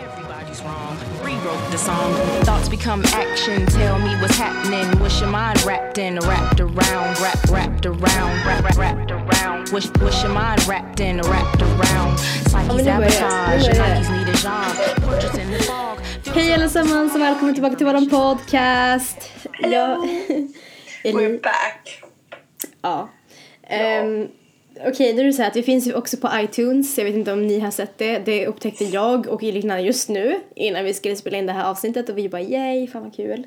Everybody's wrong. Rewrote the song. Thoughts become action. Tell me what's happening. Wish your mind wrapped in, wrapped around, wrapped, wrapped around, wrapped, wrapped around. Wish, wish your mind wrapped in, wrapped around. It's like he's nu börjar sabotage. Nu börjar Like he's need a job. Portraits in the fog. Hej allesammans och välkommen tillbaka till våran podcast. Jag... We're Eli... back. Ja. Um, Okej, nu är det så här att vi finns ju också på iTunes. Jag vet inte om ni har sett det. Det upptäckte jag och Elina just nu innan vi skulle spela in det här avsnittet och vi bara yay, fan vad kul.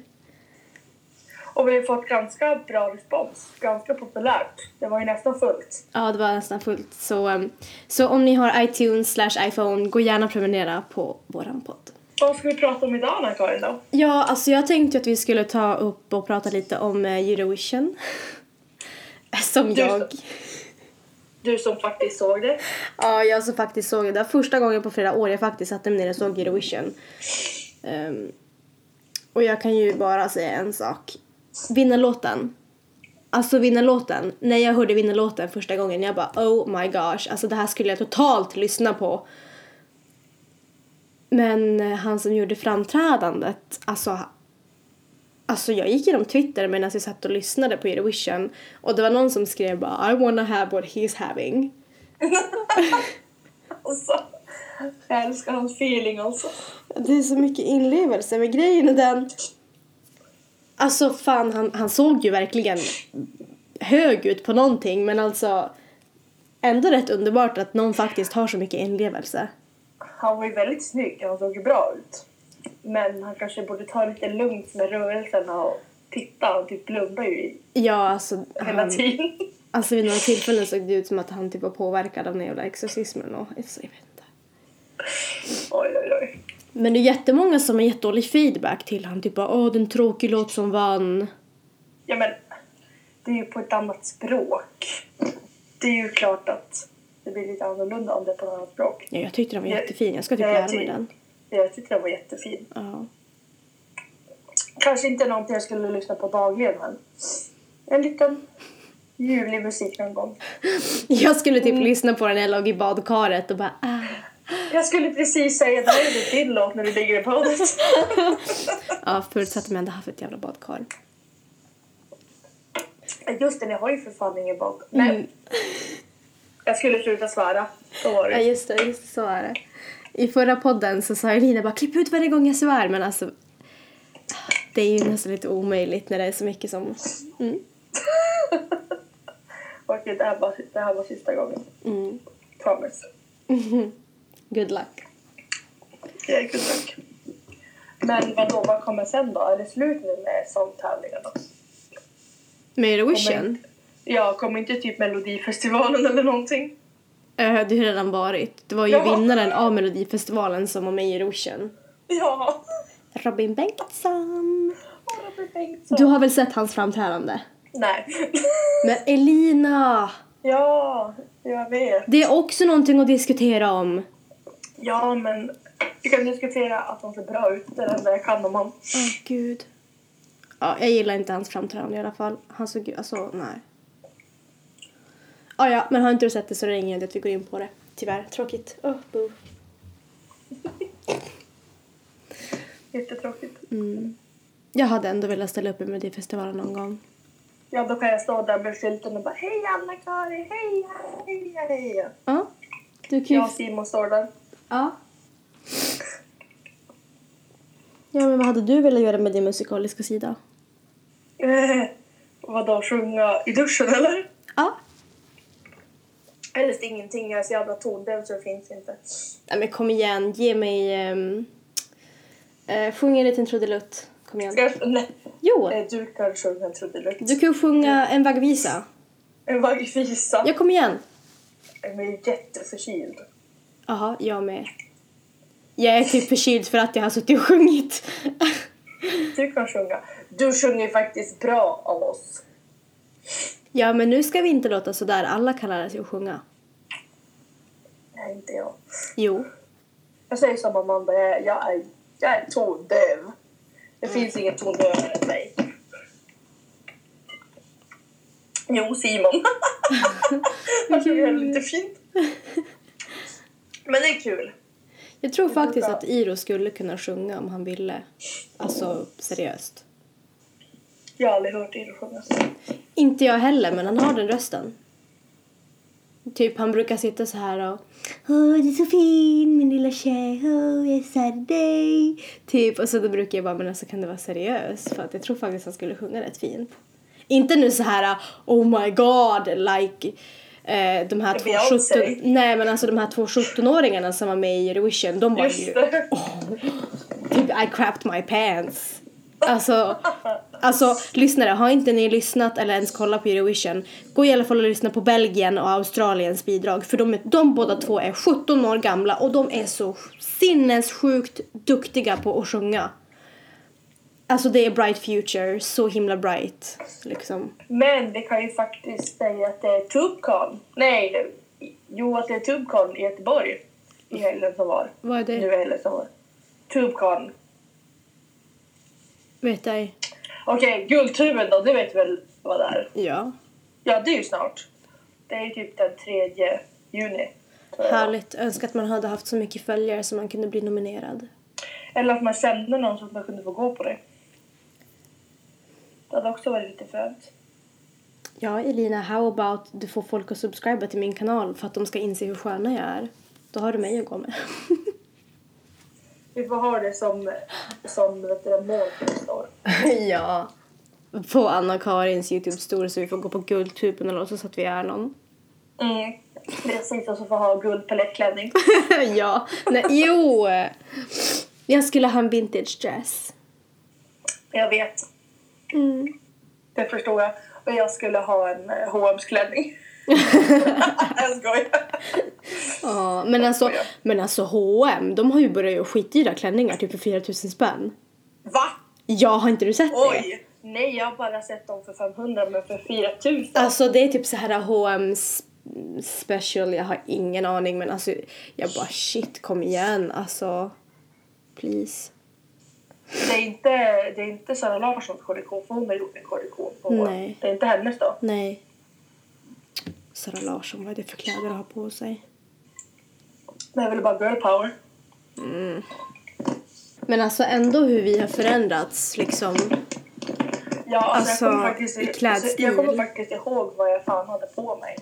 Och vi har fått ganska bra respons. Ganska populärt. Det var ju nästan fullt. Ja, det var nästan fullt. Så, um, så om ni har iTunes slash iPhone, gå gärna och prenumerera på våran podd. Vad ska vi prata om idag Anna-Karin då? Ja, alltså jag tänkte att vi skulle ta upp och prata lite om eh, Eurovision. Som Du- jag... Du som faktiskt såg det. Ja, jag som faktiskt såg det. Det var första gången på flera år jag faktiskt satte mig ner och såg Eurovision. Um, och jag kan ju bara säga en sak. Vinnarlåten. Alltså vinnarlåten. När jag hörde vinnarlåten första gången jag bara oh my gosh. Alltså det här skulle jag totalt lyssna på. Men eh, han som gjorde framträdandet, alltså Alltså jag gick genom Twitter medan jag satt och lyssnade på Eurovision och det var någon som skrev bara I wanna have what he's having. Alltså, jag älskar hans feeling alltså. Det är så mycket inlevelse men grejen är den Alltså fan han, han såg ju verkligen hög ut på någonting men alltså ändå rätt underbart att någon faktiskt har så mycket inlevelse. Han var ju väldigt snygg. Han såg ju bra ut. Men han kanske borde ta lite lugnt med rörelserna och titta. Han typ blundar ju i- Ja alltså hela han, tiden. alltså vid några tillfällen såg det ut som att han typ var påverkad av den jävla exorcismen och alltså, jag vet inte. Oj, oj, oj. Men det är jättemånga som har gett dålig feedback till han typ åh den tråkig låt som vann. Ja, men det är ju på ett annat språk. Det är ju klart att det blir lite annorlunda om det är på ett annat språk. Ja, jag tyckte den var Ja, jättefin, jag ska typ lära mig den. Jag tyckte den var jättefin. Ja. Kanske inte någonting jag skulle lyssna på dagligen, men en liten ljuvlig musik någon gång. Jag skulle typ Mm. lyssna på den när jag låg i badkaret och bara ah. Jag skulle precis säga det här är din låt när du ligger i badet. Ja, förutsatt att jag ändå haft ett jävla badkar. Just det, ni har ju för fan ingen bad. Nej. Mm. Jag skulle sluta svära. Så var Ja, det. just det, just det, så är det. I förra podden så sa Elina bara klipp ut varje gång jag svär men alltså det är ju nästan lite omöjligt när det är så mycket som mm. Okej, det här, var, det här var sista gången. Mm. Promise. good luck. Okej, good luck. Men vadå, vad kommer sen då? Är det slut nu med sångtävlingarna? Med Kommer Eurovision, inte- Ja, kommer inte typ Melodifestivalen eller någonting? Det har ju redan varit. Det var ju Ja. vinnaren av Melodifestivalen som var med i Eurovision. Ja. Robin Bengtsson. Du har väl sett hans framträdande? Nej. Men Elina! ja, jag vet. Det är också någonting att diskutera om. Ja, men vi kan diskutera att han ser bra ut. Det är det enda jag kan om honom. Åh gud. Ja, jag gillar inte hans framträdande i alla fall. Han såg alltså nej. Ja, ja, men har inte du sett det så är det ingen idé att vi går in på det. Tyvärr, tråkigt. Oh, boo. Jättetråkigt. Mm. Jag hade ändå velat ställa upp i Melodifestivalen någon gång. Ja, då kan jag stå där med skylten och bara Hej Anna-Karin, hej, hej, hej. Ja. Du kan ju... Jag och Simon står där. Ja. Ja, men vad hade du velat göra med din musikaliska sida? Eh, vadå, sjunga i duschen eller? Ja. Helst ingenting, jag är så jävla tondöv så det finns inte. Nej men kom igen, ge mig... Um, uh, sjung en liten trudelutt. Kom igen. Ska nej, Jo, eh, du kan sjunga en trudelutt. du kan ju sjunga en vaggvisa. En vaggvisa. Ja, kom igen. Jag är jätteförkyld. Jaha, jag med. Jag är typ förkyld för att jag har suttit och sjungit. Du kan sjunga. Du sjunger faktiskt bra av oss. Ja, men nu ska vi inte låta sådär. Alla kan lära sig att sjunga. Nej, inte jag. Jo. Jag säger som Amanda, jag är, jag är, jag är tondöv. Det finns ingen tondövare än mig. Jo, Simon. Jag tycker det är lite fint. Men det är kul. Jag tror faktiskt att Iro skulle kunna sjunga om han ville. Alltså seriöst. Jag har aldrig hört Iro sjunga. Inte jag heller, men han har den rösten. Typ han brukar sitta så här och Åh, du är så fin min lilla tjej, åh, jag är dig. Typ, och så då brukar jag bara, men alltså kan det vara seriöst? För att jag tror faktiskt han skulle sjunga rätt fint. Inte nu så här oh my god, like eh, de här två Beyoncé. 17, nej men alltså de här två 17-åringarna som var med i Eurovision, de var ju det. typ I crapped my pants. Alltså, alltså lyssnare, har inte ni lyssnat eller ens kollat på Eurovision, gå i alla fall och lyssna på Belgien och Australiens bidrag. För de, är, de båda två är 17 år gamla och de är så sinnessjukt duktiga på att sjunga. Alltså det är bright future, så himla bright. Liksom. Men vi kan ju faktiskt säga att det är Tubecon. Nej, jo att det är Tubecon i Göteborg i helgen som var. Vad är det? Nu helgen som var. Tubecon. Vet ej. Okej, Guldtuben då, du vet väl vad det är? Ja. Ja, det är ju snart. Det är ju typ den 3 juni. jag. Härligt. Önskar att man hade haft så mycket följare så man kunde bli nominerad. Eller att man kände någon så att man kunde få gå på det. Det hade också varit lite fränt. Ja, Elina, how about du får folk att subscriba till min kanal för att de ska inse hur sköna jag är. Då har du mig att gå med. Vi får ha det som, som vet du, mål för nästa år. ja. På Anna-Karins Youtube-story så vi får gå på Guldtuben och låtsas att vi är någon. Mm. Precis, och så får ha guldpalettklänning. ja. Nej, jo! Jag skulle ha en vintage dress. Jag vet, Mm. det förstår jag. Och jag skulle ha en eh, H&M's klänning. Jag skojar. Ja, men alltså, skojar. men alltså H&M, de har ju börjat göra skitdyra klänningar typ för 4000 spänn. Va? Ja, har inte du sett det? Oj! Nej, jag har bara sett dem för 500 men för 4000. Alltså det är typ så här H&M special, jag har ingen aning men alltså jag bara shit kom igen alltså. Please. Det är inte, det är inte Sara Larssons kollektion för hon har gjort en kollektion på Nej. Det är inte hennes då. Nej. Sara Larsson, vad är det för kläder att ha på sig? Det är väl bara girl power. Men alltså ändå hur vi har förändrats liksom. Ja, alltså, Alltså, jag, kommer faktiskt, i klädstil. jag kommer faktiskt ihåg vad jag fan hade på mig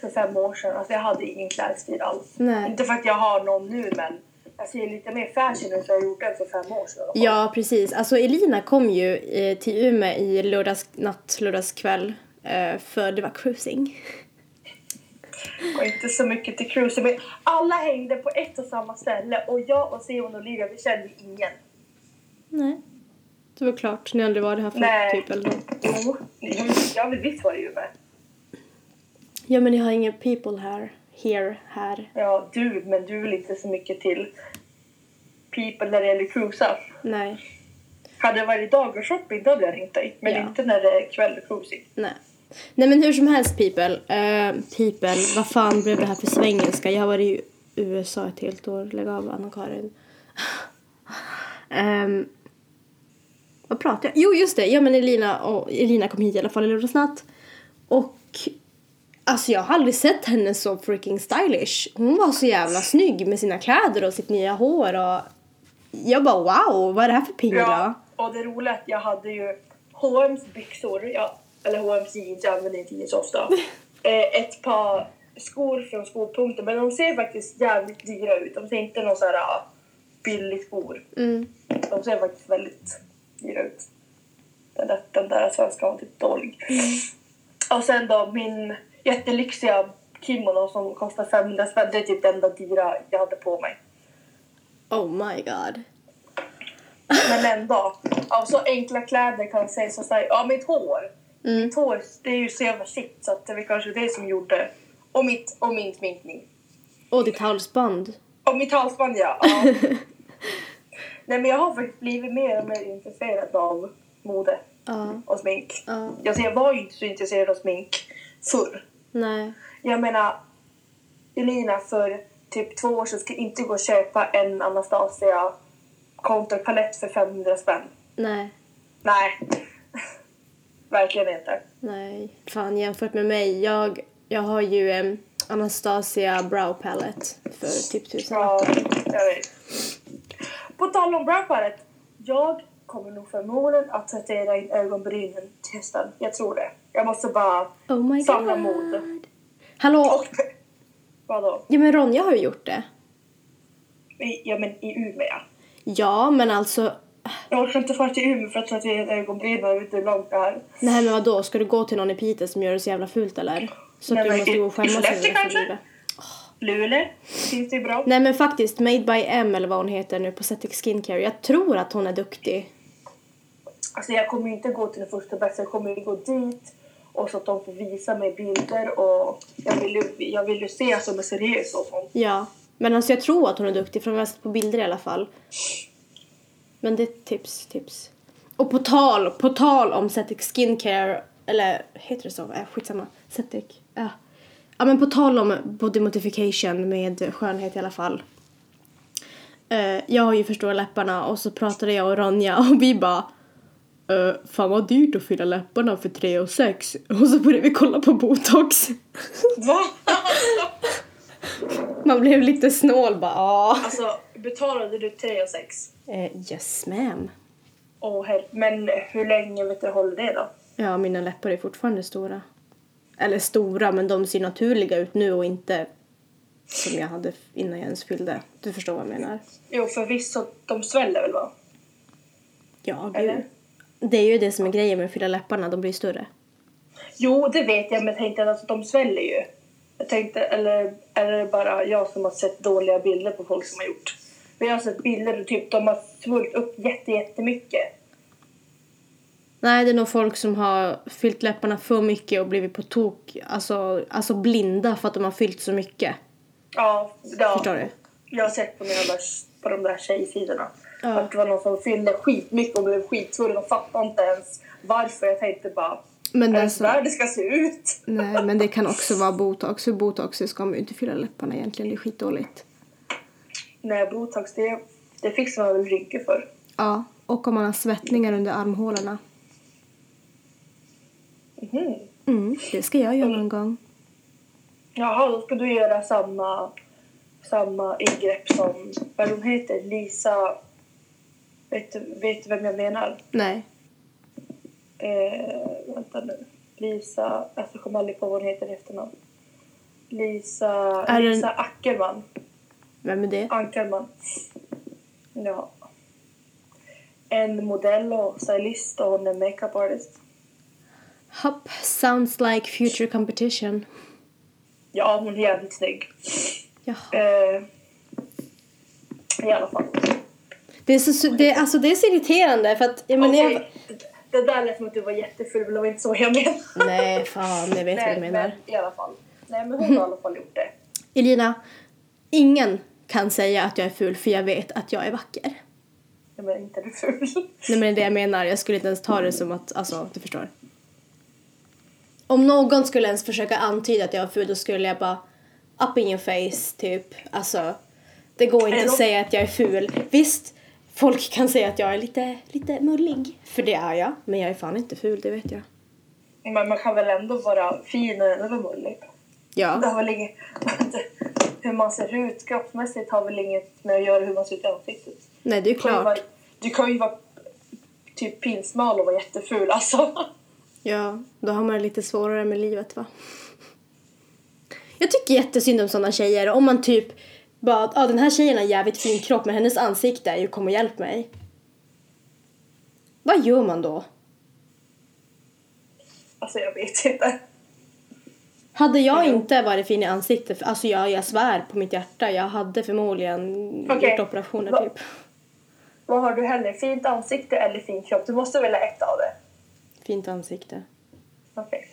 för fem år sedan. Alltså, jag hade ingen klädstil alls. Nej. Inte för att jag har någon nu, men jag ser lite mer fashion ut än jag gjort den för fem år sedan. Ja precis, alltså Elina kom ju eh, till Umeå i lördags natt, lördagskväll. Eh, för det var cruising. Och inte så mycket till cruising. Men alla hängde på ett och samma ställe och jag och Simon och Olivia, vi kände ingen. Nej. Det var klart, ni aldrig varit här för Nej. typ eller. Jo, har väl visst varit i Umeå. Ja men ni har inga people här. Here, här. Ja, du, men du väl inte så mycket till people när det gäller cruisa. Nej. Hade det varit dag och shopping då hade jag ringt dig. Men Ja. inte när det är kväll och cruising. Nej. Nej men hur som helst people. Uh, people, vad fan blev det här för svengelska? Jag har varit i USA ett helt år. Lägg av Anna-Karin. um, ehm, vad pratar jag? Jo just det, ja men Elina, och Elina kom hit i alla fall i lördags natt. Och alltså jag har aldrig sett henne så freaking stylish. Hon var så jävla snygg med sina kläder och sitt nya hår och jag bara wow, vad är det här för pingla? Ja, och det roliga är att jag hade ju H&M's byxor, Jag eller H&M's jeans, använder inte jeans ofta. eh, ett par skor från skopunkten, men de ser faktiskt jävligt dyra ut. De ser inte någon sån här ah, billig skor. Mm. De ser faktiskt väldigt dyra ut. Den där, den där svenska var typ dålig. Och sen då min jättelyxiga kimono som kostar 500 spänn. Det är typ det enda dyra jag hade på mig. Oh my god. Men ändå, av så enkla kläder kan jag säga så här, ja mitt hår. Mm. Mitt hår, det är ju så jävla shit så att det var kanske det som gjorde. Och, mitt, och min sminkning. Och ditt halsband. Och mitt halsband ja. ja. Nej men jag har faktiskt blivit mer och mer intresserad av mode Ja. och smink. Ja. Alltså, jag var ju inte så intresserad av smink förr. Nej. Jag menar, Elina för typ två år sedan ska inte gå och köpa en Anastasia kontorpalett för 500 spänn. Nej. Nej. Verkligen inte. Nej. Fan jämfört med mig. Jag, jag har ju en Anastasia brow palette för typ tusen Ja, jag vet. tal om rappare. Jag kommer nog förmodligen att tatuera in ögonbrynen till hösten. Jag tror det. Jag måste bara Oh samla mod. Hallå? Och, vadå? Ja men Ronja har ju gjort det. I, ja men i Umeå. Ja men alltså, Jag orkar inte fara till Umeå för att tatuera in ögonbrynen. Jag vet inte hur långt det är. nej men vadå, ska du gå till någon i Piteå som gör det så jävla fult eller? Så att Nej, du men måste i- gå och skämmas över livet. Luleå finns det ju bra. Nej men faktiskt, Made by M eller vad hon heter nu på Cetic Skincare. Jag tror att hon är duktig. Alltså jag kommer ju inte gå till det första bästa. Jag kommer ju gå dit och så att de får visa mig bilder och jag vill ju, jag vill ju se att de är seriösa och sånt. Ja. Men alltså jag tror att hon är duktig för hon har sett på bilder i alla fall. Men det är tips, tips. Och på tal, på tal om Cetic Skincare, eller heter det så? Äh, skitsamma. Cetic. Ja. ja men på tal om body modification med skönhet i alla fall. Eh, jag har ju för stora läpparna och så pratade jag och Ronja och vi bara Uh, fan vad dyrt att fylla läpparna för 3 och 6 och så började vi kolla på botox. Va? Man blev lite snål bara alltså betalade du 3 och 6? Eh, yes ma'am. Åh hel- men hur länge vet du, håller det då? Ja, mina läppar är fortfarande stora. Eller stora, men de ser naturliga ut nu och inte som jag hade innan jag ens fyllde. Du förstår vad jag menar? Jo förvisso, de sväller väl va? Ja, Eller? gud. Det är ju det som är grejen med att fylla läpparna, de blir större. Jo det vet jag men jag tänkte att alltså, de sväller ju. Jag tänkte, eller är det bara jag som har sett dåliga bilder på folk som har gjort? Men jag har sett bilder och typ de har svullit upp jätte, jättemycket. Nej, det är nog folk som har fyllt läpparna för mycket och blivit på tok, alltså, alltså blinda för att de har fyllt så mycket. Ja, ja. Förstår du? Jag har sett på, mina där, på de där tjejsidorna. Ja. Att det var någon som fyllde skitmycket och blev skitsvullen och fattade inte ens varför. Jag tänkte bara, Men är det alltså, så här det ska se ut? nej, men det kan också vara botox. För botox ska man ju inte fylla läpparna egentligen, det är skitdåligt. Nej, botox det, det fixar man väl ryggen för. Ja, och om man har svettningar under armhålorna. Mhm. Mm, det ska jag göra någon gång. Jaha, då ska du göra samma, samma ingrepp som, vad hon heter, Lisa... Vet, du- vet du vem jag menar? Nej. Eh, vänta nu. Lisa, jag kommer aldrig på vad hon heter i efternamn. Lisa, Lisa Ackerman. Vem är det? Ankerman. Ja. En modell och stylist och är makeup artist. Hopp, sounds like future competition. Ja, hon är jävligt snygg. Jaha. Eh, I alla fall. Det är så, det, alltså det är så irriterande för att, jag menar, jag, Okej, det- där lät som att du var jättefull, men det var inte så jag menade. Nej, fan, jag vet vad du menar. men i alla fall. Nej, men hon har i alla fall gjort det. Elina, ingen kan säga att jag är ful för jag vet att jag är vacker. Ja, men inte är du ful. Nej men det är det jag menar, jag skulle inte ens ta det som att, alltså du förstår. Om någon skulle ens försöka antyda att jag är ful då skulle jag bara up in your face typ. Alltså det går inte att det- säga att jag är ful. Visst, folk kan säga att jag är lite, lite mullig. För det är jag, men jag är fan inte ful, det vet jag. Men man kan väl ändå vara fin och ändå vara mullig. Det Ja. har väl inget... hur man ser ut kroppsmässigt har väl inget med att göra hur man ser ut i ansiktet. Nej det är Du kan ju vara, klart. du kan ju vara typ pinsmal och vara jätteful alltså. Ja, då har man det lite svårare med livet va. Jag tycker jättesynd om sådana tjejer. Om man typ bara, ja den här tjejen har jävligt fin kropp men hennes ansikte är ju kom och hjälp mig. Vad gör man då? Alltså jag vet inte. Hade jag Mm. inte varit fin i ansiktet, alltså jag, jag svär på mitt hjärta, jag hade förmodligen Okej. gjort operationer Va- typ. Vad har du hellre? Fint ansikte eller fin kropp? Du måste välja ett av det. Fint ansikte. Okej.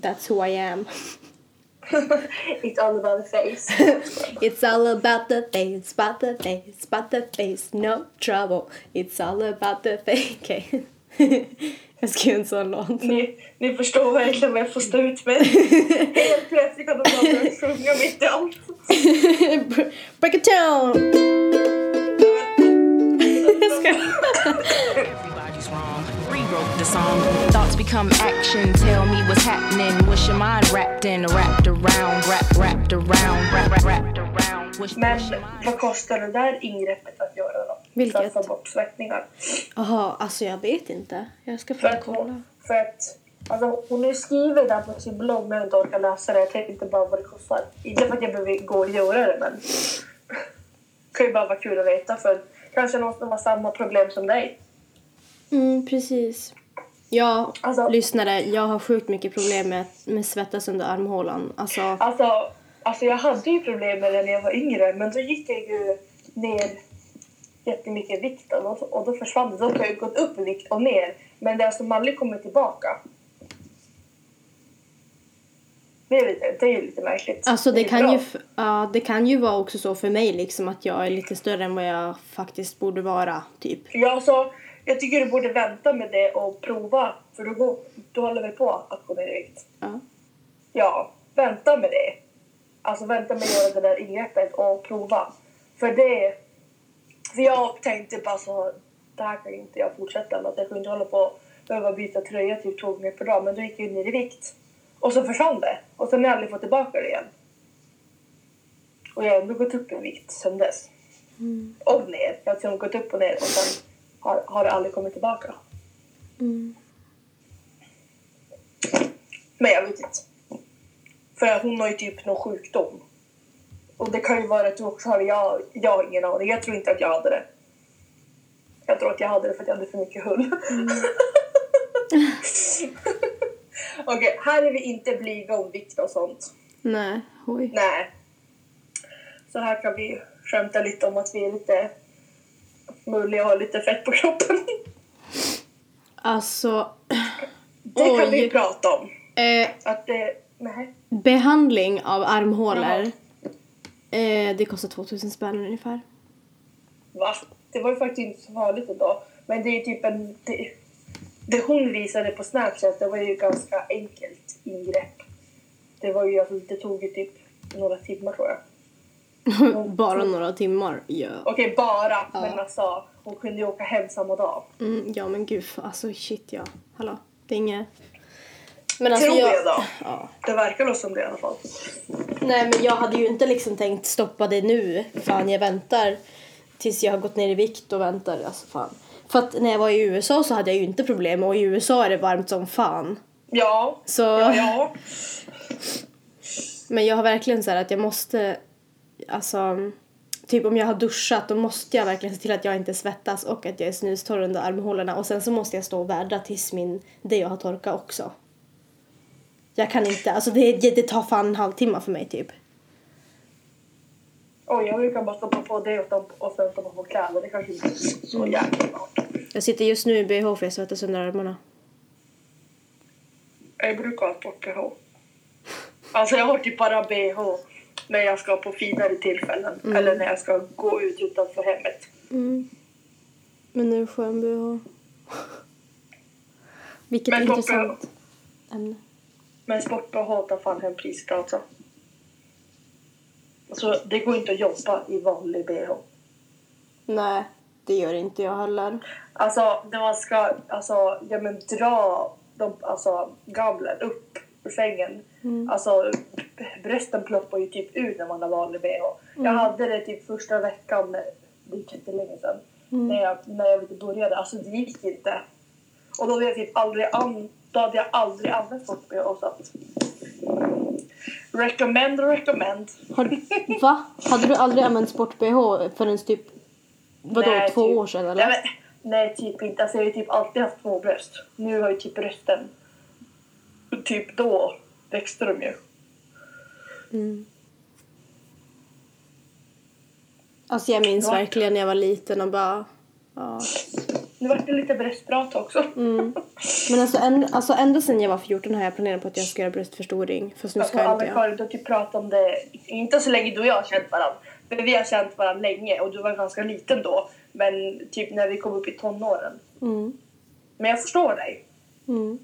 That's who I am. It's all about the face. It's all about the face, about the face, about the face, no trouble. It's all about the face. Okej. jag skrev en sån låt. ni, ni förstår verkligen vad jag får stå ut med. Helt plötsligt kan de bara sjunga mitt i allt. Break it down! Rewrote the song. Thoughts become action. Tell me what's happening. What's your mind wrapped in? Wrapped around, wrap, wrapped around, wrap, wrap, wrapped around. Men vad kostar det där ingreppet att göra? Vilket? För att få bort svettningar. Jaha, alltså jag vet inte. Jag ska För få att, kolla. hon, för att alltså, hon har skrivit där på sin blogg men jag inte orkar läsa det. Jag tänkte inte bara vad det kostar. Inte för att jag behöver gå och göra det men det kan ju bara vara kul att veta för kanske någon som har samma problem som dig. Mm, precis. Ja, Alltså- lyssnare, jag har sjukt mycket problem med, med svettas under armhålan. Alltså, Alltså, alltså jag hade ju problem med det när jag var yngre men då gick jag ju ner jättemycket vikt och då, och då försvann det. Då har jag gått upp i vikt och ner men det har som aldrig kommit tillbaka. Det är, lite, det är lite märkligt. alltså det, är kan bra. ju, ja, det kan ju vara också så för mig liksom att jag är lite större än vad jag faktiskt borde vara, typ. Ja, alltså, jag tycker du borde vänta med det och prova för då, går, då håller vi på att gå ner i vikt. Ja. Ja, vänta med det. Alltså vänta med att göra det där ingreppet och prova. För det... För jag tänkte bara så, det här kan inte jag fortsätta med. Att jag kunde inte hålla på och behöva byta tröja typ två gånger per dag. Men då gick jag ner i vikt. Och så försvann det. Och sen har jag aldrig fått tillbaka det igen. Och jag har ändå gått upp i vikt sen dess. Och ner. Jag har liksom gått upp och ner och sen har, har det aldrig kommit tillbaka. Mm. Men jag vet inte. För hon har ju typ någon sjukdom. Och det kan ju vara att har det. Jag, jag har ingen aning. Jag tror inte att jag hade det. Jag tror att jag hade det för att jag hade för mycket hull. Okej, här är vi inte blyga om vikt och sånt. Nej, oj. Nej. Så här kan vi skämta lite om att vi är lite mulliga och har lite fett på kroppen. Alltså, Det kan Oj. vi prata om. eh, Att det... Nej. behandling av armhålor. Eh, det kostar 2000 spänn ungefär. Va? Det var ju faktiskt inte så farligt ändå. Men det är typ en... Det, det hon visade på Snapchat, det var ju ganska enkelt ingrepp. Det var ju alltså, det tog ju typ några timmar tror jag. Bara några timmar. Ja. Okej, bara. Men alltså, hon kunde ju åka hem samma dag. Mm, ja men gud, alltså shit ja. Hallå, det är inget... Men alltså Tror jag då. Ja. Det verkar nog som det i alla fall. Nej men jag hade ju inte liksom tänkt stoppa det nu. Fan jag väntar tills jag har gått ner i vikt och väntar. Alltså fan. För att när jag var i USA så hade jag ju inte problem och i USA är det varmt som fan. Ja. Så, Ja, ja. men jag har verkligen så här att jag måste, alltså, typ om jag har duschat då måste jag verkligen se till att jag inte svettas och att jag är snustorr under armhålorna och sen så måste jag stå och vädra tills min, det jag har torkat också. Jag kan inte, alltså det, det tar fan en halvtimme för mig typ. Oj, jag brukar bara stoppa på det och, stoppa, och sen stoppa på kläder. Det kanske inte är så jäkla smart. Jag sitter just nu i bh för jag svettas under armarna. Jag brukar ha sport-bh. Alltså jag har typ bara bh när jag ska på finare tillfällen. Eller när jag ska gå ut utanför hemmet. Men nu skön bh. Vilket Men intressant ämne. Men sport-bh tar fan hem priset alltså. Alltså det går inte att jobba i vanlig bh. Nej, det gör inte jag heller. Alltså när man ska alltså, ja, men dra de, alltså, gavlen upp ur sängen. Alltså b- brösten ploppar ju typ ut när man har vanlig bh. Jag hade det typ första veckan, det är jättelänge sedan, när jag, när jag började. Alltså det gick inte. Och då hade jag typ aldrig, an, då hade jag aldrig använt sport-bh så att... Recommend, recommend. Har va? Hade du aldrig använt sport-bh förrän typ, vadå, Nej, två typ- år sedan eller? Nej, men, nej, typ inte. Alltså, jag har typ alltid haft små bröst. Nu har ju typ brösten... Typ då växte de ju. Alltså jag minns Ja. verkligen när jag var liten och bara, ja. Nu vart det lite bröstprat också. Men alltså, en, alltså ända sedan jag var 14 har jag planerat på att jag ska göra bröstförstoring. Fast nu Alltså, ska jag inte. Anna-Karin, du har typ pratat om det, inte så länge du och jag har känt varandra. Men vi har känt varandra länge och du var ganska liten då. Men typ när vi kom upp i tonåren. Mm. Men jag förstår dig. Mm.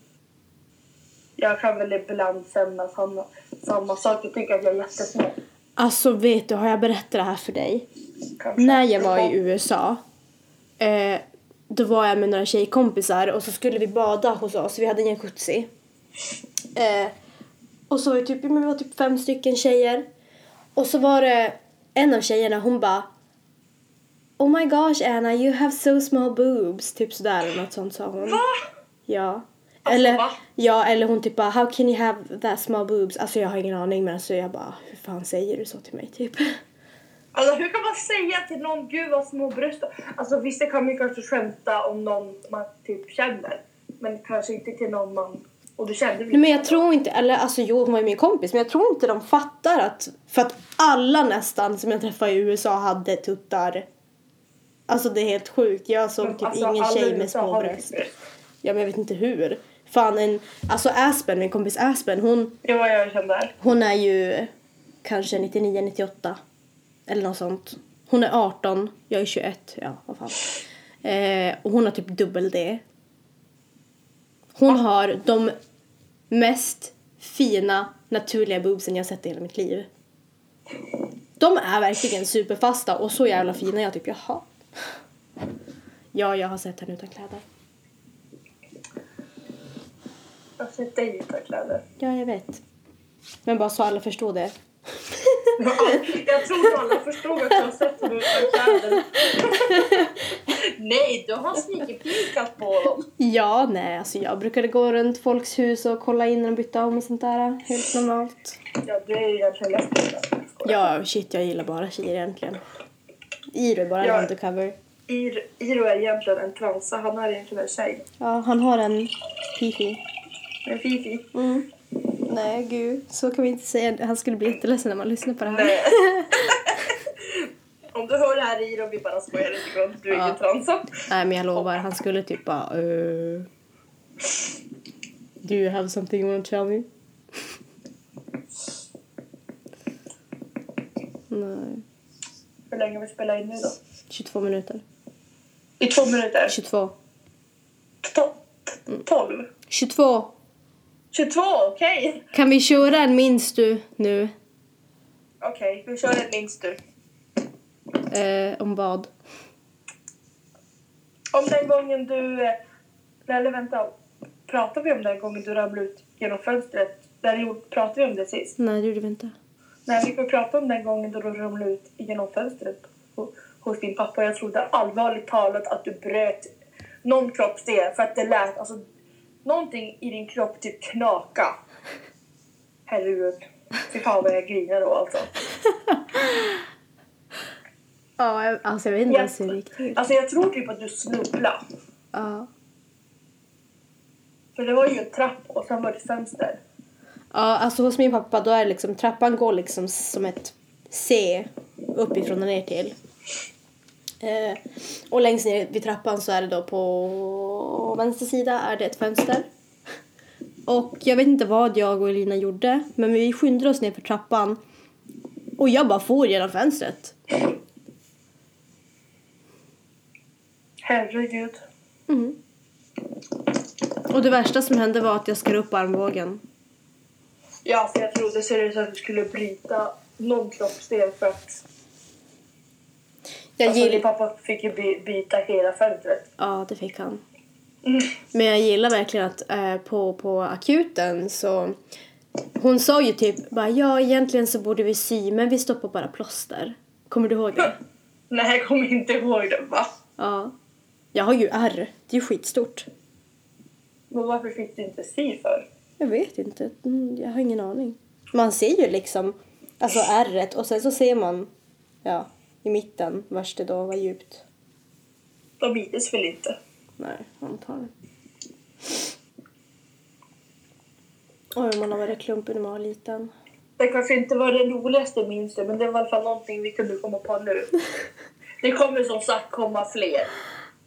Jag kan väl ibland känna samma, samma sak. Jag tycker att jag är jättesnäll. Alltså vet du, har jag berättat det här för dig? Kanske. När jag var i USA, eh, då var jag med några tjejkompisar och så skulle vi bada hos oss. Vi hade en jacuzzi. Eh, och så var vi typ, vi var typ fem stycken tjejer. Och så var det en av tjejerna hon bara Oh my gosh Anna, you have so small boobs. Typ sådär eller något sånt sa hon. Va? Ja. Alltså, eller, va? ja, eller hon typ bara How can you have that small boobs? Alltså jag har ingen aning men alltså jag bara Hur fan säger du så till mig typ? Alltså hur kan man säga till någon gud vad små bröst Alltså visst det kan man ju kanske skämta om någon man typ känner. Men kanske inte till någon man... Och du kände Nej men jag tror inte, eller alltså jo hon var ju min kompis men jag tror inte de fattar att För att alla nästan som jag träffade i USA hade tuttar Alltså det är helt sjukt, jag såg typ Alltså, ingen tjej med små bröst. Ja men jag vet inte hur. Fan en, alltså Aspen, min kompis Aspen hon, var jag kände. hon är ju kanske 99-98 eller något sånt. Hon är 18, jag är 21, ja vad fan. Eh, och hon har typ dubbel D. Hon har de mest fina naturliga boobsen jag sett i hela mitt liv. De är verkligen superfasta och så jävla fina. Jag typ jaha. Ja, jag har sett henne utan kläder. Jag har sett dig utan kläder. Ja, jag vet. Men bara så alla förstår det. Jag tror att alla förstod att jag sett henne utan kläder. Nej, du har sneakerpikat på dem. Ja, nej, alltså jag brukade gå runt folks hus och kolla in när de bytte om och sånt där. Helt normalt. Ja, det är ju egentligen lätt. Ja, shit, jag gillar bara tjejer egentligen. Iro är bara en Ja. undercover. Ir, Iro är egentligen en transa. Han är egentligen en tjej. Ja, han har en fifi. En fifi. Mm. Nej, gud. Så kan vi inte säga. Han skulle bli jätteledsen när man lyssnar på det här. Nej. Om du hör det här Iro, vi bara skojar lite grann. Du är Ja. ingen transa. Nej, men jag lovar. Han skulle typ bara... Uh, do you have something you want to tell me? Nej. Hur länge vi spelar in nu då? 22 minuter. I två minuter? 22. To- t- Tolv? 22! 22, okej. Kan vi köra en minns du nu? Okej, vi kör en minst du. Eh, om vad? Om den gången du... eh, Eller vänta. Pratade vi om den gången du ramlade ut genom fönstret? Där pratade vi om det sist? Nej, det gjorde vi inte. Nej, vi får prata om den gången då du ramlade ut genom fönstret ho- hos din pappa. Jag trodde allvarligt talat att du bröt någon kroppsdel för att det lät, alltså någonting i din kropp typ knaka. Herregud. Fy fan vad jag grinar då alltså. Ja, alltså jag vet inte ens hur det gick till. Alltså jag tror typ att du snubblade. Ja. För det var ju en trapp och sen var det fönster. Ja, alltså hos min pappa då är det liksom, trappan går liksom som ett C uppifrån och ner till. Eh, och längst ner vid trappan så är det då på vänster sida är det ett fönster. Och jag vet inte vad jag och Elina gjorde, men vi skyndade oss ner för trappan. Och jag bara for genom fönstret. Herregud. Mm. Och det värsta som hände var att jag skar upp armbågen. Ja, för jag trodde seriöst att du skulle bryta någon kroppsdel för att Jag alltså, din gillar... pappa fick ju by- byta hela fönstret. Ja, det fick han. Mm. Men jag gillar verkligen att eh, på, på akuten så... Hon sa ju typ bara ja egentligen så borde vi sy men vi stoppar bara plåster. Kommer du ihåg det? Nej, jag kommer inte ihåg det. Va? Ja. Jag har ju ärr. Det är ju skitstort. Men varför fick du inte sy för? Jag vet inte. Mm, Jag har ingen aning. Man ser ju liksom alltså ärret och sen så ser man ja, i mitten vars det då var djupt. De bites väl inte? Nej, antagligen. Oj, man har varit klumpig när man var liten. Det kanske inte var det roligaste minns men det var i alla fall någonting vi kunde komma på nu. Det kommer som sagt komma fler.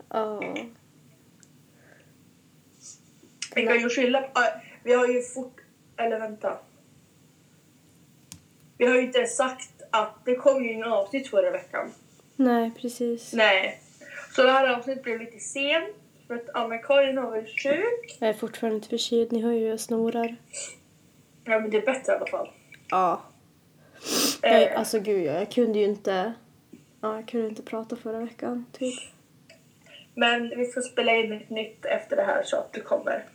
Ja. Vi kan ju skylla på... äh, Vi har ju fort... Eller vänta. Vi har ju inte sagt att det kom ju ingen avsnitt förra veckan. Nej, precis. Nej. Så det här avsnittet blev lite sent. För att Anna-Karin har varit sjuk. Jag är fortfarande inte förkyld. Ni hör ju jag snorar. Ja, men det är bättre i alla fall. Ja. Jag, Eh, alltså gud, jag, kunde ju inte... Ja, jag kunde inte prata förra veckan, typ. Men vi får spela in ett nytt efter det här så att det kommer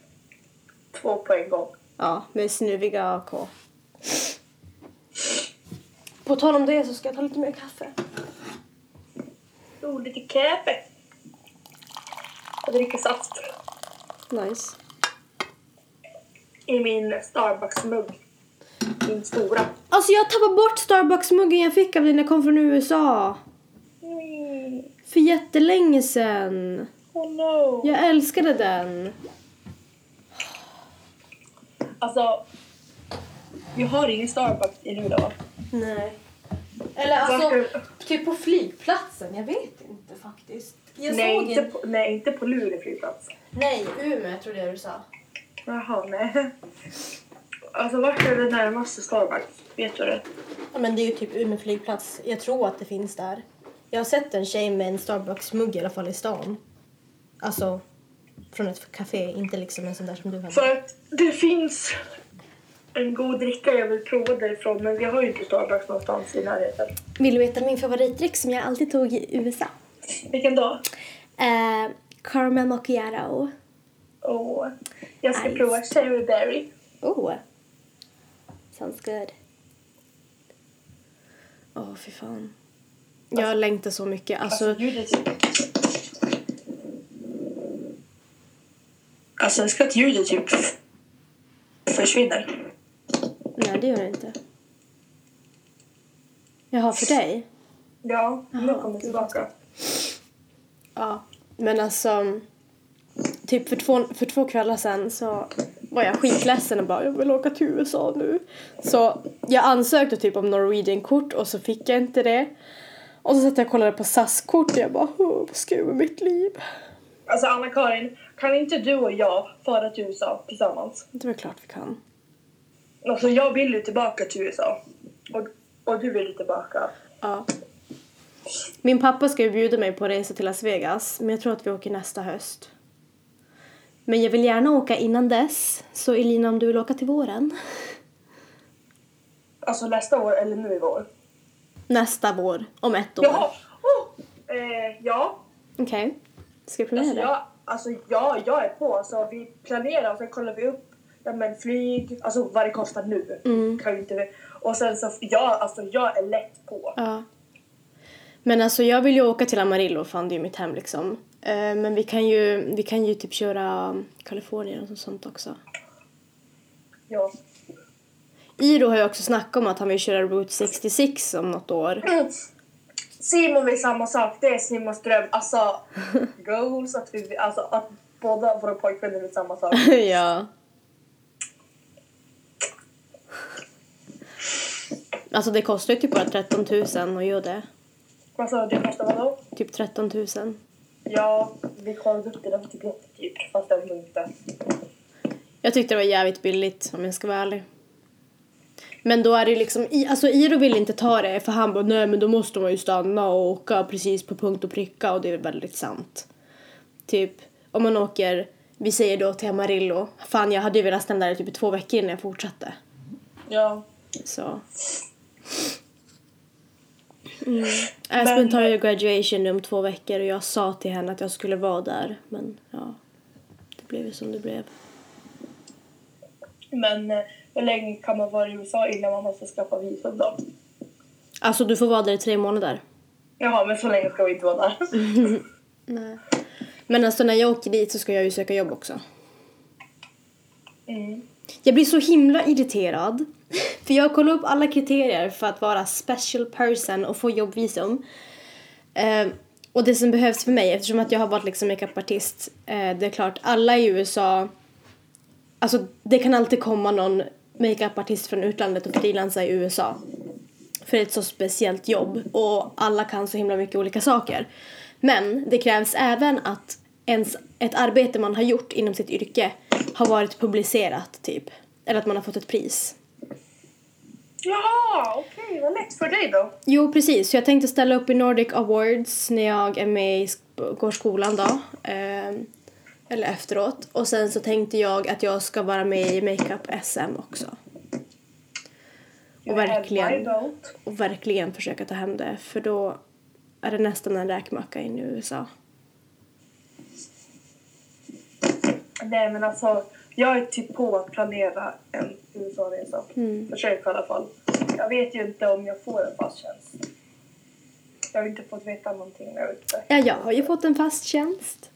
två på en gång. Ja, med snuviga AK. På tal om det så ska jag ta lite mer kaffe. Oh, lite kaffe. Och dricka saft Nice. i min Starbucks-mugg. Min stora. Alltså jag tappade bort Starbucks-muggen jag fick av dig när jag kom från USA. Mm. För jättelänge sedan. Oh no. Jag älskade den. Alltså, vi har ingen Starbucks i Luleå. Nej. Eller alltså, typ på flygplatsen. Jag vet inte faktiskt. Jag Nej såg inte, en... på, nej, inte på Luleå flygplats. Nej, Umeå tror jag du sa. Jaha, nej. Alltså, vart är det närmaste Starbucks? Vet du det? Ja, men det är ju typ Umeå flygplats. Jag tror att det finns där. Jag har sett en tjej med en Starbucks-mugg i alla fall i stan. Alltså, från ett café, inte liksom en sån där som du hade. För det finns en god dricka jag vill prova därifrån men vi har ju inte Starbucks någonstans i närheten. Vill du veta min favoritdryck som jag alltid tog i USA? Vilken då? Uh, caramel macchiato. Åh, jag ska Nice. prova Cherry Berry. Oh. Sounds good. Åh, oh, fy fan. Jag längtar så mycket. Alltså, Alltså, ljudet... Alltså, jag ska att ljudet typ försvinner. nej det gör det inte. Jaha, för dig? Ja, nu kommer tillbaka. Ja. Men alltså, typ för två, för två kvällar sedan så var jag skitledsen och bara jag vill åka till USA nu. Så jag ansökte typ om Norwegian-kort och så fick jag inte det. Och så satt jag och kollade på SAS-kort och jag bara "Åh, vad ska jag med mitt liv? Alltså, Anna-Karin, kan inte du och jag fara till USA tillsammans? Det är väl klart vi kan. Alltså, jag vill ju tillbaka till USA. Och, och du vill ju tillbaka. Ja. Min pappa ska ju bjuda mig på resa till Las Vegas, men jag tror att vi åker nästa höst. Men jag vill gärna åka innan dess, så Elina om du vill åka till våren? Alltså nästa år eller nu i vår. Nästa vår, om ett år. Jaha! Oh, eh, ja. Okej. Ska vi planera Alltså, jag, alltså ja, jag är på. Alltså, vi planerar och sen kollar vi upp ja, men flyg, alltså vad det kostar nu. Mm. Kan inte, och sen så, ja, alltså jag är lätt på. Ja. Men alltså jag vill ju åka till Amarillo, fan det är ju mitt hem liksom. Eh, men vi kan ju, vi kan ju typ köra Kalifornien och sånt också. Ja. Iro har ju också snackat om att han vill köra Route 66 om något år. Simon vill samma sak, det är Simons dröm. Alltså, goals, att, vi, alltså, att båda våra pojkvänner vill samma sak. ja. Alltså det kostar ju typ bara 13 000 att göra det. Alltså, det kostar vadå? Typ 13 000. Ja, vi kollade upp det, det var typ jättedyrt. Fast ändå inte. Jag tyckte det var jävligt billigt om jag ska vara ärlig. Men då är det liksom, alltså Iro vill inte ta det för han bara nej men då måste man ju stanna och åka precis på punkt och pricka och det är väldigt sant. Typ om man åker, vi säger då till Amarillo, fan jag hade ju velat stanna där typ i två veckor innan jag fortsatte. Ja. Så. Mm. Aspen tar ju graduation om två veckor och jag sa till henne att jag skulle vara där men ja, det blev ju som det blev. Men eh, hur länge kan man vara i USA innan man måste skaffa visum då? Alltså du får vara där i tre månader. Jaha, men så länge ska vi inte vara där. Nej. Men alltså när jag åker dit så ska jag ju söka jobb också. Mm. Jag blir så himla irriterad. För jag kollar upp alla kriterier för att vara special person och få jobbvisum. Eh, och det som behövs för mig, eftersom att jag har varit liksom makeupartist, eh, det är klart, alla i USA, alltså det kan alltid komma någon makeupartist från utlandet och frilansa i USA. För det är ett så speciellt jobb och alla kan så himla mycket olika saker. Men det krävs även att ens, ett arbete man har gjort inom sitt yrke har varit publicerat typ. Eller att man har fått ett pris. Jaha, okej, vad lätt för dig då. Jo, precis. Så jag tänkte ställa upp i Nordic Awards när jag är med i går skolan då. Ehm, eller efteråt. Och sen så tänkte jag att jag ska vara med i Makeup SM också. Och verkligen, och verkligen försöka ta hem det. För då är det nästan en räkmacka in i USA. Nej men alltså, jag är typ på att planera en USA-resa. Mm. Försök i alla fall. Jag vet ju inte om jag får en fast tjänst. Jag har inte fått veta någonting. Jag vet inte. Ja, jag har ju fått en fast tjänst.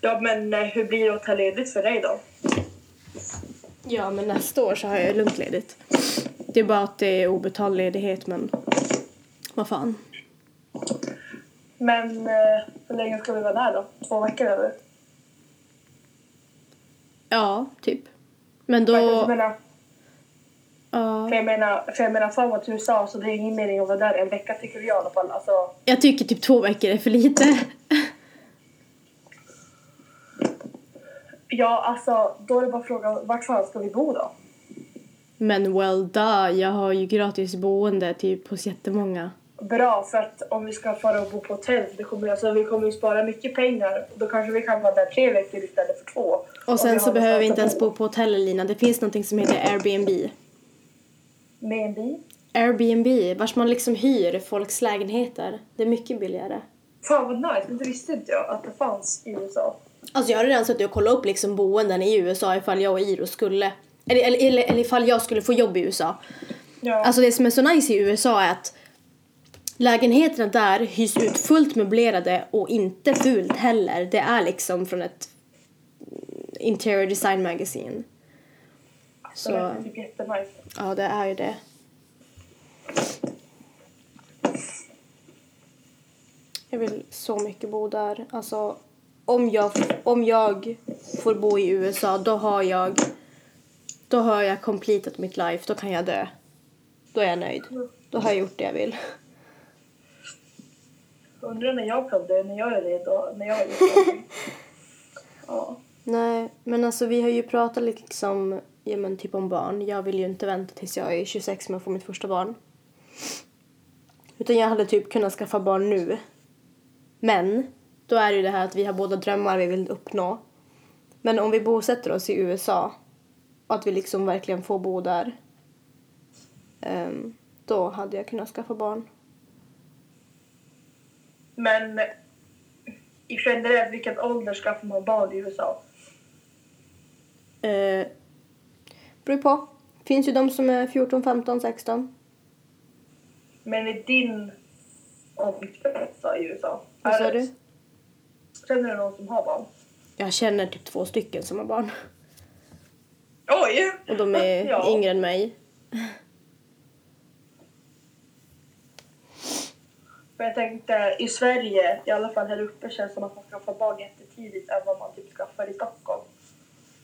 Ja, men eh, hur blir det att ta ledigt för dig då? Ja, men nästa år så har jag lugnt ledigt. Det är bara att det är obetald ledighet, men vad fan. Men eh, hur länge ska vi vara där då? Två veckor eller? Ja, typ. Men då... Jag menar, Ja. för jag menar, för jag menar fan vad du sa så det är ingen mening att vara där en vecka tycker jag i alla fall. Alltså, Jag tycker typ två veckor är för lite. ja, alltså då är det bara frågan vart fan ska vi bo då? Men well duh, jag har ju gratis boende typ hos jättemånga. Bra, för att om vi ska fara och bo på hotell, det kommer, alltså, vi kommer ju spara mycket pengar. Då kanske vi kan vara där tre veckor istället för två. Och sen så har behöver vi inte ens bo på hotell Lina. Det finns någonting som heter Airbnb. Bil. Airbnb, vars man liksom hyr folks lägenheter. Det är mycket billigare. Fan vad nice, men det visste inte jag att det fanns i USA. Alltså jag har redan suttit och kollat upp liksom boenden i USA ifall jag och Iro skulle, eller, eller, eller, eller ifall jag skulle få jobb i USA. Ja. Alltså det som är så nice i USA är att lägenheterna där hyrs ut fullt möblerade och inte fult heller. Det är liksom från ett interior design magazine. så det är typ jättenice. Ja, det är ju det. Jag vill så mycket bo där. Alltså, om jag, om jag får bo i USA, då har jag då har jag completat mitt life. Då kan jag dö. Då är jag nöjd. Då har jag gjort det jag vill. Undrar när jag kan dö, när jag är redo, när jag är redo. ja. Nej, men alltså vi har ju pratat liksom, ja men typ om barn. Jag vill ju inte vänta tills jag är 26 med att få mitt första barn. Utan jag hade typ kunnat skaffa barn nu. Men, då är det ju det här att vi har båda drömmar vi vill uppnå. Men om vi bosätter oss i USA och att vi liksom verkligen får bo där. Ehm, då hade jag kunnat skaffa barn. Men i generellt, vilken ålder skaffar man barn i USA? Eh, beror på. Finns ju de som är 14, 15, 16. Men i din omkrets i USA? Vad sa du? Känner du någon som har barn? Jag känner typ två stycken som har barn. Oj! Och de är Ja. yngre än mig. För jag tänkte, i Sverige, i alla fall här uppe, känns det som att man skaffar barn jättetidigt än vad man typ skaffar i Stockholm.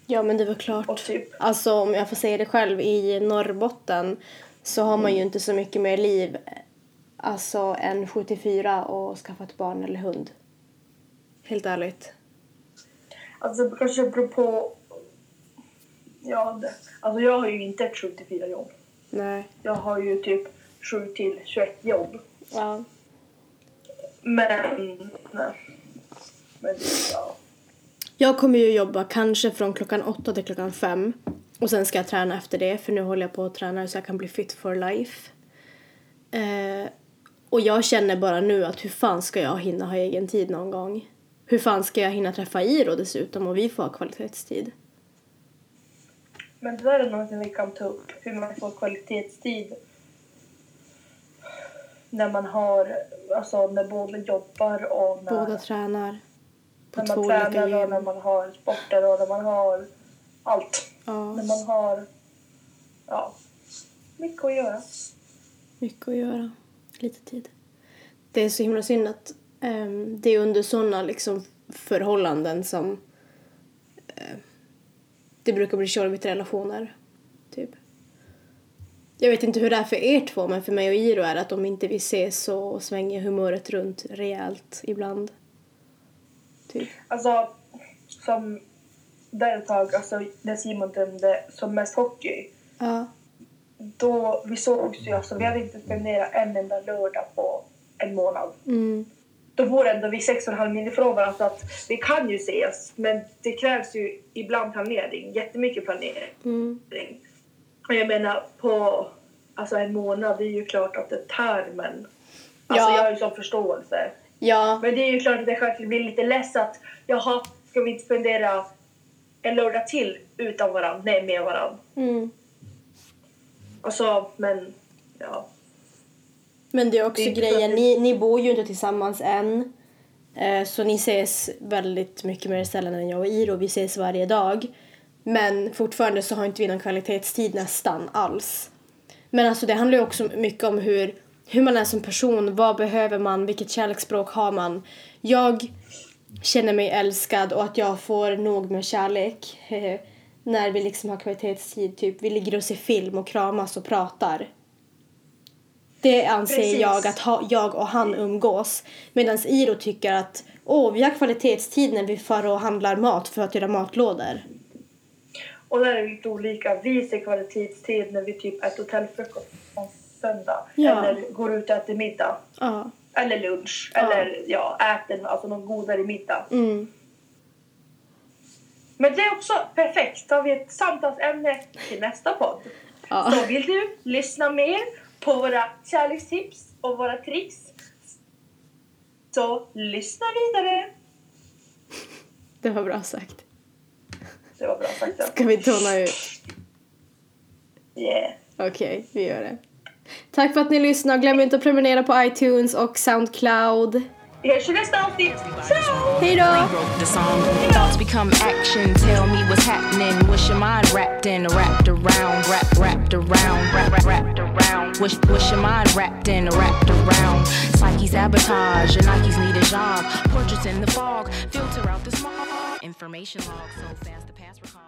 Ja men det var klart. Och typ, Alltså om jag får säga det själv, i Norrbotten så har man ju inte så mycket mer liv alltså än 74 och skaffa ett barn eller hund. Helt ärligt. alltså det kanske beror på... Ja, det, alltså jag har ju inte ett 7 till 4 jobb. Nej. Jag har ju typ 7 till 21 jobb. Ja. Men... Nej. Men det, ja. Jag kommer ju jobba kanske från klockan åtta till klockan fem. Och sen ska jag träna efter det för nu håller jag på att träna så jag kan bli fit for life. Eh, och jag känner bara nu att hur fan ska jag hinna ha egen tid någon gång? Hur fan ska jag hinna träffa Iro dessutom och vi får ha kvalitetstid? Men det där är något vi kan ta upp. Hur man får kvalitetstid. När man har, alltså när båda jobbar och när, Båda tränar på när två man olika tränar och när man har sporter och när man har allt. Ja, När man har, ja, mycket att göra. mycket att göra. Lite tid. Det är så himla synd att ehm, det är under sådana liksom förhållanden som eh, det brukar bli tjorvigt i relationer. Typ. Jag vet inte hur det är för er två, men för mig och Iro är det att om inte vi ses så svänger humöret runt rejält ibland. Typ. Alltså, som där ett tag, alltså när Simon dömde som mest hockey, Ja. då vi sågs ju, alltså vi hade inte spenderat en enda lördag på en månad. Mm. Då bor ändå vi sex och en halv mil ifrån varandra så att vi kan ju ses, men det krävs ju ibland planering, jättemycket planering. Mm. Och jag menar på alltså en månad, det är ju klart att det tär men alltså Ja. jag har ju sån förståelse. Ja. Men det är ju klart att det kanske blir lite less att jaha, ska vi inte spendera en lördag till utan varandra? Nej, med varandra. Mm. Alltså, men ja. Men det är också Det är grejen, ni, ni bor ju inte tillsammans än. Eh, så ni ses väldigt mycket mer sällan än jag och Iro. Vi ses varje dag. Men fortfarande så har inte vi någon kvalitetstid nästan alls. Men alltså det handlar ju också mycket om hur, hur man är som person. Vad behöver man? Vilket kärleksspråk har man? Jag känner mig älskad och att jag får nog med kärlek. när vi liksom har kvalitetstid. Typ vi ligger och ser film och kramas och pratar. Det anser Precis. jag att ha, jag och han umgås. Medan Iro tycker att åh, vi har kvalitetstid när vi far och handlar mat för att göra matlådor. Och där är vi lite olika. Vi ser kvalitetstid när vi typ äter hotellfrukost söndag. Ja. Eller går ut och äter middag. Ja. Eller lunch. Ja. Eller ja, äter alltså någon godare middag. Mm. Men det är också perfekt. Då har vi ett samtalsämne till nästa podd. Ja. Så vill du lyssna mer på våra kärlekstips och våra tricks så lyssna vidare. Det var bra sagt. Det var bra sagt. ja. Ska vi tona ut? Yeah. Okej, vi gör det. Tack för att ni lyssnade. Glöm inte att prenumerera på iTunes och Soundcloud. Vi hörs nästa avsnitt. Ciao! Hej då! Thoughts become action. Tell me what's happening. Wish your mind wrapped in, wrapped around, wrapped, wrapped around, wrapped, wrapped, wrapped around. Wish, wish your mind wrapped in, wrapped around. Psyche's sabotage, your Nikes need a job. Portraits in the fog, filter out the smog. Information log so fast the past recall.